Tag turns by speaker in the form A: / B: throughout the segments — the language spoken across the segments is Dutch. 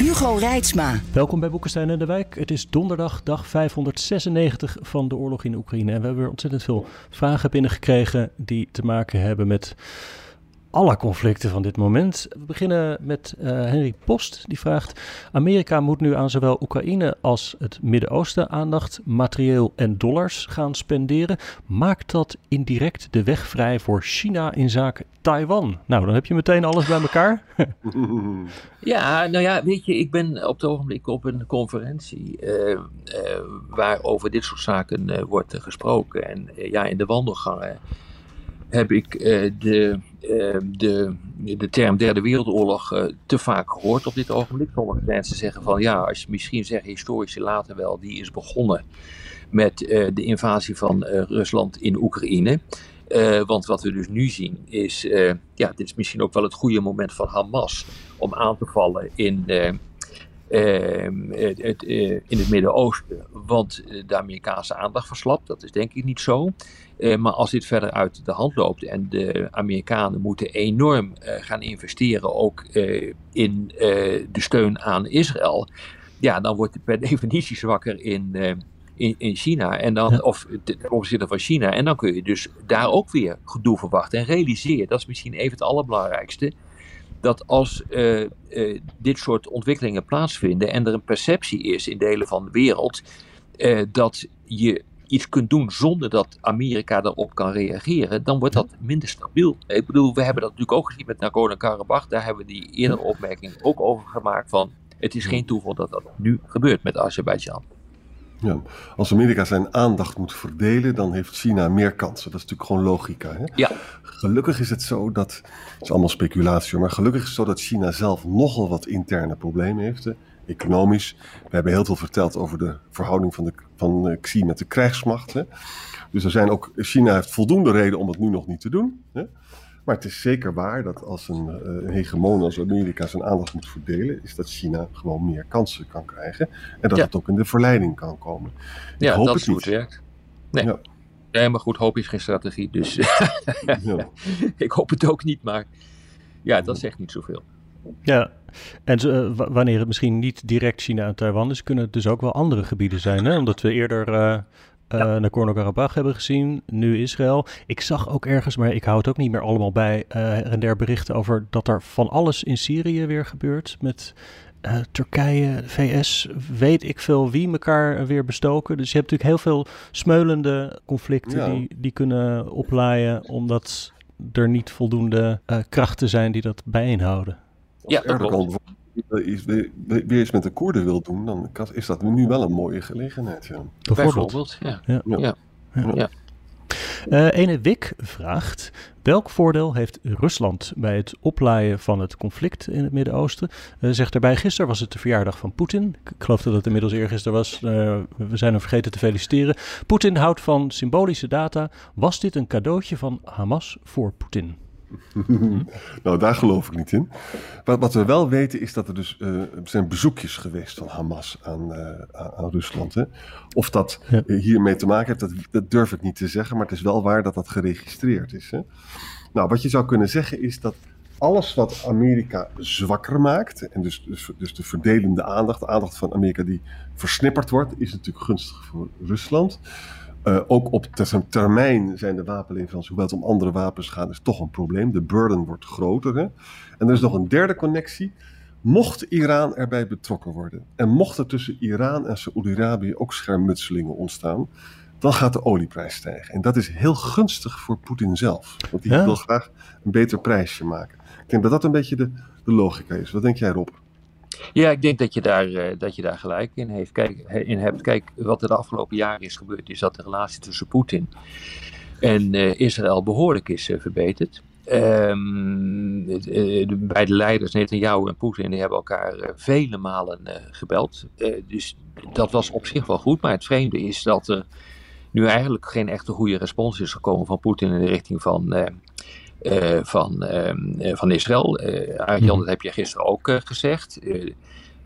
A: Hugo Reitsma.
B: Welkom bij Boekenstein en de Wijk. Het is donderdag, dag 596 van de oorlog in Oekraïne. En we hebben ontzettend veel vragen binnengekregen die te maken hebben met alle conflicten van dit moment. We beginnen met uh, Henry Post. Die vraagt: Amerika moet nu aan zowel Oekraïne als het Midden-Oosten aandacht, materieel en dollars gaan spenderen. Maakt dat indirect de weg vrij voor China in zaken Taiwan? Nou, dan heb je meteen alles bij elkaar.
C: ja, nou ja, weet je, ik ben op het ogenblik op een conferentie uh, uh, waar over dit soort zaken wordt gesproken. En ja, in de wandelgangen heb ik uh, de, uh, de, de term Derde Wereldoorlog uh, te vaak gehoord op dit ogenblik. Sommige mensen zeggen van ja, als misschien zegt historici later wel, die is begonnen met de invasie van Rusland in Oekraïne. want wat we dus nu zien is, ja, dit is misschien ook wel het goede moment van Hamas om aan te vallen in, het, in het Midden-Oosten. Want de Amerikaanse aandacht verslapt, dat is denk ik niet zo. Uh, maar als dit verder uit de hand loopt en de Amerikanen moeten enorm gaan investeren ook in de steun aan Israël, ja, dan wordt het per definitie zwakker in, in, in, China en dan, ja. of ten opzichte van China. En dan kun je dus daar ook weer gedoe verwachten. En realiseer, dat is misschien even het allerbelangrijkste, dat als dit soort ontwikkelingen plaatsvinden en er een perceptie is in delen van de wereld, dat je iets kunt doen zonder dat Amerika daarop kan reageren, dan wordt dat minder stabiel. Ik bedoel, we hebben dat natuurlijk ook gezien met Nagorno-Karabakh. Daar hebben we die eerdere opmerking ook over gemaakt van het is geen toeval dat dat nu gebeurt met Azerbeidzjan.
D: Ja, als Amerika zijn aandacht moet verdelen, dan heeft China meer kansen. Dat is natuurlijk gewoon logica. Hè?
C: Ja.
D: Gelukkig is het zo dat, het is allemaal speculatie, maar gelukkig is het zo dat China zelf nogal wat interne problemen heeft. Hè? economisch. We hebben heel veel verteld over de verhouding van, de, van Xi met de krijgsmacht. Hè. Dus er zijn ook, China heeft voldoende reden om het nu nog niet te doen. Hè. Maar het is zeker waar dat als een, een hegemoon als Amerika zijn aandacht moet verdelen, is dat China gewoon meer kansen kan krijgen. En dat
C: Ja.
D: het ook in de verleiding kan komen. Ik
C: Ja,
D: hoop
C: dat
D: het
C: is hoe
D: niet.
C: het werkt. Nee.
D: Ja.
C: Nee, maar goed, hoop is geen strategie. Dus
D: Ja.
C: ik hoop het ook niet. Maar ja, dat zegt niet zoveel.
B: Ja, en eh, wa- wanneer het misschien niet direct China en Taiwan is, kunnen het dus ook wel andere gebieden zijn. Hè? Omdat we eerder eh eh, Nagorno-Karabakh hebben gezien, nu Israël. Ik zag ook ergens, maar ik hou het ook niet meer allemaal bij, eh, en der berichten over dat er van alles in Syrië weer gebeurt. Met eh, Turkije, VS, weet ik veel wie elkaar weer bestoken. Dus je hebt natuurlijk heel veel smeulende conflicten
D: Ja.
B: die, die kunnen oplaaien, omdat er niet voldoende eh, krachten zijn die dat bijeenhouden.
C: Ja, dat klopt.
D: Iets weer, eens met de Koerden wil doen, dan is dat nu wel een mooie gelegenheid. Ja.
C: Bijvoorbeeld. Ja.
B: Ja.
C: Ja. Ja.
B: Eh ene Wik vraagt: welk voordeel heeft Rusland bij het oplaaien van het conflict in het Midden-Oosten? Eh, zegt daarbij: gisteren was het de verjaardag van Poetin. Ik ik geloof dat het inmiddels eergisteren was. Eh, we zijn hem vergeten te feliciteren. Poetin houdt van symbolische data. Was dit een cadeautje van Hamas voor Poetin?
D: nou, daar geloof ik niet in. Wat, wat we wel weten is dat er dus er zijn bezoekjes geweest van Hamas aan, eh, aan, Rusland. Hè. Of dat
B: Ja.
D: eh, hiermee te maken heeft, dat, dat durf ik niet te zeggen. Maar het is wel waar dat dat geregistreerd is. Hè. Nou, wat je zou kunnen zeggen is dat alles wat Amerika zwakker maakt, en dus, dus, dus de verdelende aandacht, de aandacht van Amerika die versnipperd wordt, is natuurlijk gunstig voor Rusland. Eh, ook op ter- termijn zijn de wapenleveranties, hoewel het om andere wapens gaat, is toch een probleem. De burden wordt groter. Hè? En er is nog een derde connectie. Mocht Iran erbij betrokken worden en mocht er tussen Iran en Saoedi-Arabië ook schermutselingen ontstaan, dan gaat de olieprijs stijgen. En dat is heel gunstig voor Poetin zelf, want die
B: Ja.
D: wil graag een beter prijsje maken. Ik denk dat dat een beetje de, de logica is. Wat denk jij, Rob?
C: Ja, ik denk dat je, daar, eh, dat je daar gelijk in, heeft. Kijk, in hebt. Kijk, wat er de afgelopen jaren is gebeurd, is dat de relatie tussen Poetin en eh, Israël behoorlijk is eh, verbeterd. Um, de beide leiders, Netanyahu en Poetin, die hebben elkaar vele malen gebeld. dus dat was op zich wel goed. Maar het vreemde is dat er nu eigenlijk geen echte goede respons is gekomen van Poetin in de richting van, van, ehm, van Israël. Uh, Arjan, dat heb je gisteren ook gezegd.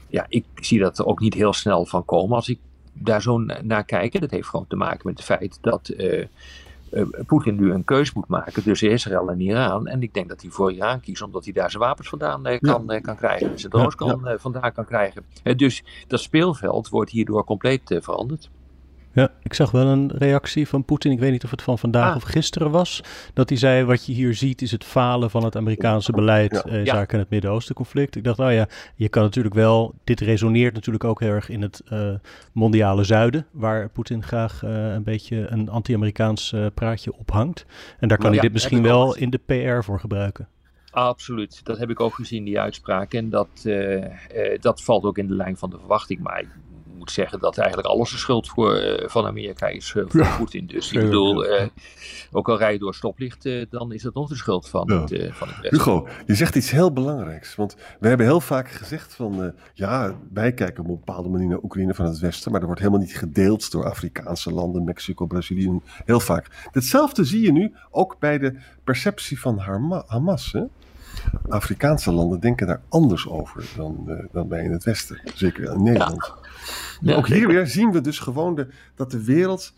C: ja, ik zie dat er ook niet heel snel van komen als ik daar zo naar kijk. Dat heeft gewoon te maken met het feit dat Poetin nu een keus moet maken tussen Israël en Iran. En ik denk dat hij voor Iran kiest, omdat hij daar zijn wapens vandaan kan, kan krijgen. Zijn drones kan, vandaan kan krijgen. dus dat speelveld wordt hierdoor compleet veranderd.
B: Ja, ik zag wel een reactie van Poetin. Ik weet niet of het van vandaag ah. of gisteren was. Dat hij zei: Wat je hier ziet is het falen van het Amerikaanse beleid. Ja. Eh, zaken het Midden-Oosten conflict. Ik dacht, nou ja, je kan natuurlijk wel. Dit resoneert natuurlijk ook heel erg in het uh, mondiale zuiden. Waar Poetin graag uh, een beetje een anti-Amerikaans uh, praatje ophangt. En daar kan nou, hij dit misschien wel in de PR voor gebruiken.
C: Absoluut, dat heb ik ook gezien, die uitspraak. En dat, dat valt ook in de lijn van de verwachting. Maar moet zeggen dat eigenlijk alles de schuld voor, uh, van Amerika is uh, voor ja. Poetin. Dus ik bedoel, uh, ook al rij je door stoplicht, dan is dat nog de schuld van, ja. het, van het
D: Hugo, je zegt iets heel belangrijks. Want we hebben heel vaak gezegd van, ja, wij kijken op een bepaalde manier naar Oekraïne van het Westen, maar er wordt helemaal niet gedeeld door Afrikaanse landen, Mexico, Brazilië, heel vaak. Hetzelfde zie je nu ook bij de perceptie van Hamas. Hè? Afrikaanse landen denken daar anders over dan, uh, dan wij in het Westen. Zeker in Nederland. Ja. ook hier weer zien we dus gewoon de, dat de wereld.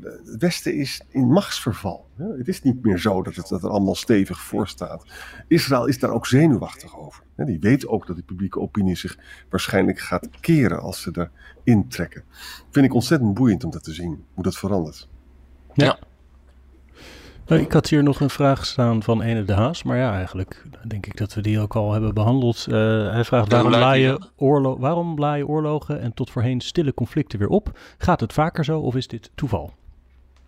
D: Het Westen is in machtsverval. Het is niet meer zo dat het dat er allemaal stevig voor staat. Israël is daar ook zenuwachtig over. Die weet ook dat de publieke opinie zich waarschijnlijk gaat keren als ze erin trekken. Vind ik ontzettend boeiend om dat te zien, hoe dat verandert.
B: Ja. Nou, ik had hier nog een vraag staan van Ene de Haas, maar ja, eigenlijk denk ik dat we die ook al hebben behandeld. Uh, hij vraagt waarom laaien, oorlo waarom laaien oorlogen en tot voorheen stille conflicten weer op? Gaat het vaker zo of is dit toeval?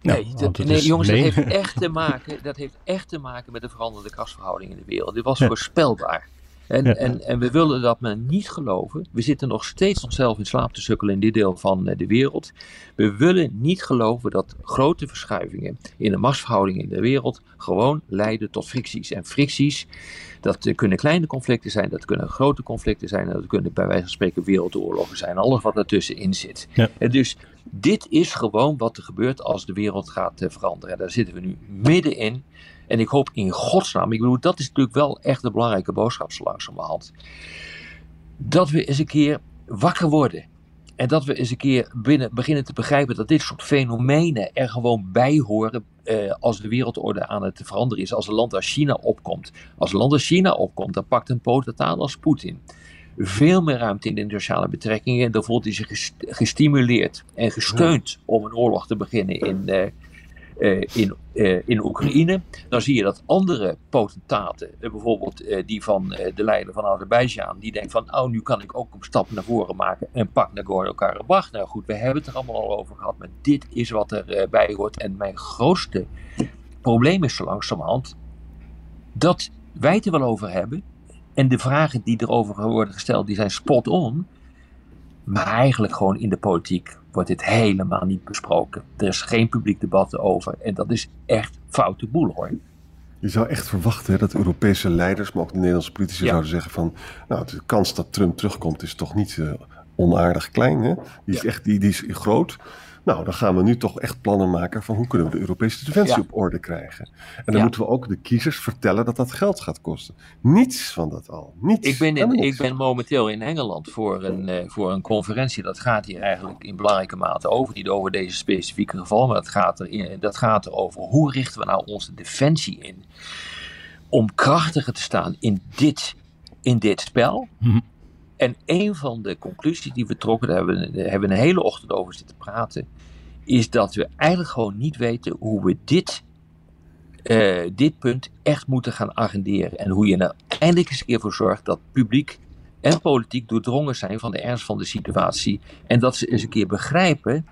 C: Nee, nou, dat, nee jongens, dat heeft, echt te maken, dat heeft echt te maken met de veranderde krachtsverhoudingen in de wereld. Dit was voorspelbaar. En, en, en we willen dat men niet geloven. We zitten nog steeds onszelf in slaap te sukkelen in dit deel van eh, de wereld. We willen niet geloven dat grote verschuivingen in de machtsverhoudingen in de wereld gewoon leiden tot fricties. En fricties, dat kunnen kleine conflicten zijn, dat kunnen grote conflicten zijn, dat kunnen bij wijze van spreken wereldoorlogen zijn. Alles wat ertussenin zit. Ja. En dus dit is gewoon wat er gebeurt als de wereld gaat eh, veranderen. Daar zitten we nu middenin. En ik hoop in godsnaam, ik bedoel, dat is natuurlijk wel echt de belangrijke boodschap zo langzamerhand. Dat we eens een keer wakker worden. En dat we eens een keer binnen, beginnen te begrijpen dat dit soort fenomenen er gewoon bij horen eh, als de wereldorde aan het veranderen is. Als een land als China opkomt. Als een land als China opkomt, dan pakt een potentaal als Poetin veel meer ruimte in de internationale betrekkingen. Dan voelt hij zich gestimuleerd en gesteund om een oorlog te beginnen in, uh, in, uh, in Oekraïne. Dan zie je dat andere potentaten, uh, bijvoorbeeld die van de leider van Azerbeidzjan, die denkt van, oh, nu kan ik ook een stap naar voren maken en pak Nagorno-Karabakh. Nou goed, we hebben het er allemaal al over gehad, maar dit is wat erbij hoort. En mijn grootste probleem is zo langzamerhand dat wij het er wel over hebben. En de vragen die erover worden gesteld, die zijn spot on. Maar eigenlijk gewoon in de politiek wordt dit helemaal niet besproken. Er is geen publiek debat over. En dat is echt foute boel hoor.
D: Je zou echt verwachten dat Europese leiders, maar ook de Nederlandse politici zouden zeggen van... Nou, de kans dat Trump terugkomt is toch niet uh, onaardig klein. Hè? Die, is echt, die, die is groot. Nou, dan gaan we nu toch echt plannen maken van hoe kunnen we de Europese defensie op orde krijgen. En dan moeten we ook de kiezers vertellen dat dat geld gaat kosten. Niets van dat al. Niets.
C: Ik ben, in, ik ben momenteel in Engeland voor een, uh, voor een conferentie. Dat gaat hier eigenlijk in belangrijke mate over. Niet over deze specifieke geval, maar dat gaat, er in, dat gaat erover hoe richten we nou onze defensie in. Om krachtiger te staan in dit, in dit spel. Mhm. En een van de conclusies die we trokken, daar hebben hebben we een hele ochtend over zitten praten, is dat we eigenlijk gewoon niet weten hoe we dit, uh, dit punt echt moeten gaan agenderen. En hoe je er eindelijk eens een keer voor zorgt dat publiek en politiek doordrongen zijn van de ernst van de situatie. En dat ze eens een keer begrijpen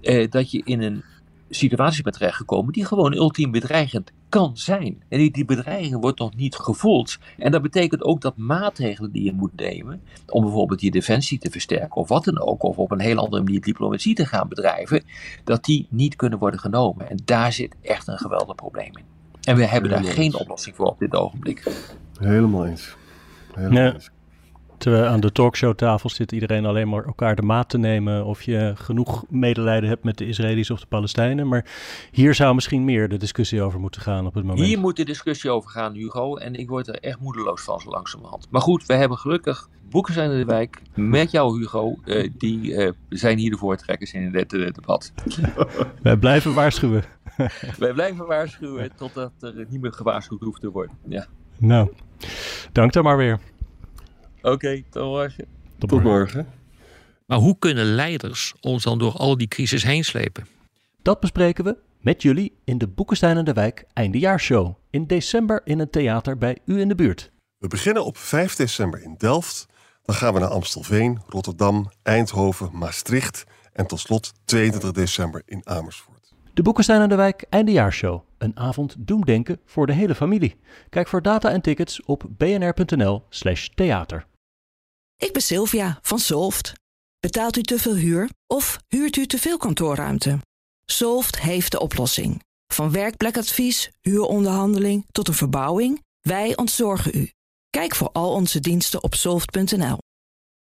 C: uh, dat je in een situatie bent terechtgekomen die gewoon ultiem bedreigend kan zijn. En die, die bedreiging wordt nog niet gevoeld. En dat betekent ook dat maatregelen die je moet nemen, om bijvoorbeeld je defensie te versterken of wat dan ook, of op een heel andere manier diplomatie te gaan bedrijven, dat die niet kunnen worden genomen. En daar zit echt een geweldig probleem in. En we hebben daar geen oplossing voor op dit ogenblik.
D: Helemaal eens. Helemaal
B: Nee.
D: eens.
B: Terwijl aan de talkshowtafel zit iedereen alleen maar elkaar de maat te nemen of je genoeg medelijden hebt met de Israëli's of de Palestijnen. Maar hier zou misschien meer de discussie over moeten gaan op het moment.
C: Hier moet de discussie over gaan, Hugo. En ik word er echt moedeloos van zo langzamerhand. Maar goed, we hebben gelukkig boeken zijn in de wijk met jou, Hugo. eh, die eh, zijn hier de voortrekkers in dit eh, debat.
B: Wij blijven waarschuwen.
C: Wij blijven waarschuwen totdat er niet meer gewaarschuwd hoeft te worden. Ja.
B: Nou, dank dan maar weer.
C: Oké, tot morgen.
B: Tot
D: Tot
B: morgen.
D: morgen.
E: Maar hoe kunnen leiders ons dan door al die crisis heen slepen?
B: Dat bespreken we met jullie in de Boekenstein en de Wijk Eindejaarshow. In december in een theater bij u in de buurt.
D: We beginnen op 5 december in Delft. Dan gaan we naar Amstelveen, Rotterdam, Eindhoven, Maastricht en tot slot 22 december in Amersfoort.
B: De Boekenstein en de Wijk Eindejaarshow. Een avond doemdenken voor de hele familie. Kijk voor data en tickets op bnr.nl slash theater.
F: Ik ben Sylvia van Solft. Betaalt u te veel huur of huurt u te veel kantoorruimte? Solft heeft de oplossing. Van werkplekadvies, huuronderhandeling tot een verbouwing, wij ontzorgen u. Kijk voor al onze diensten op soft.nl.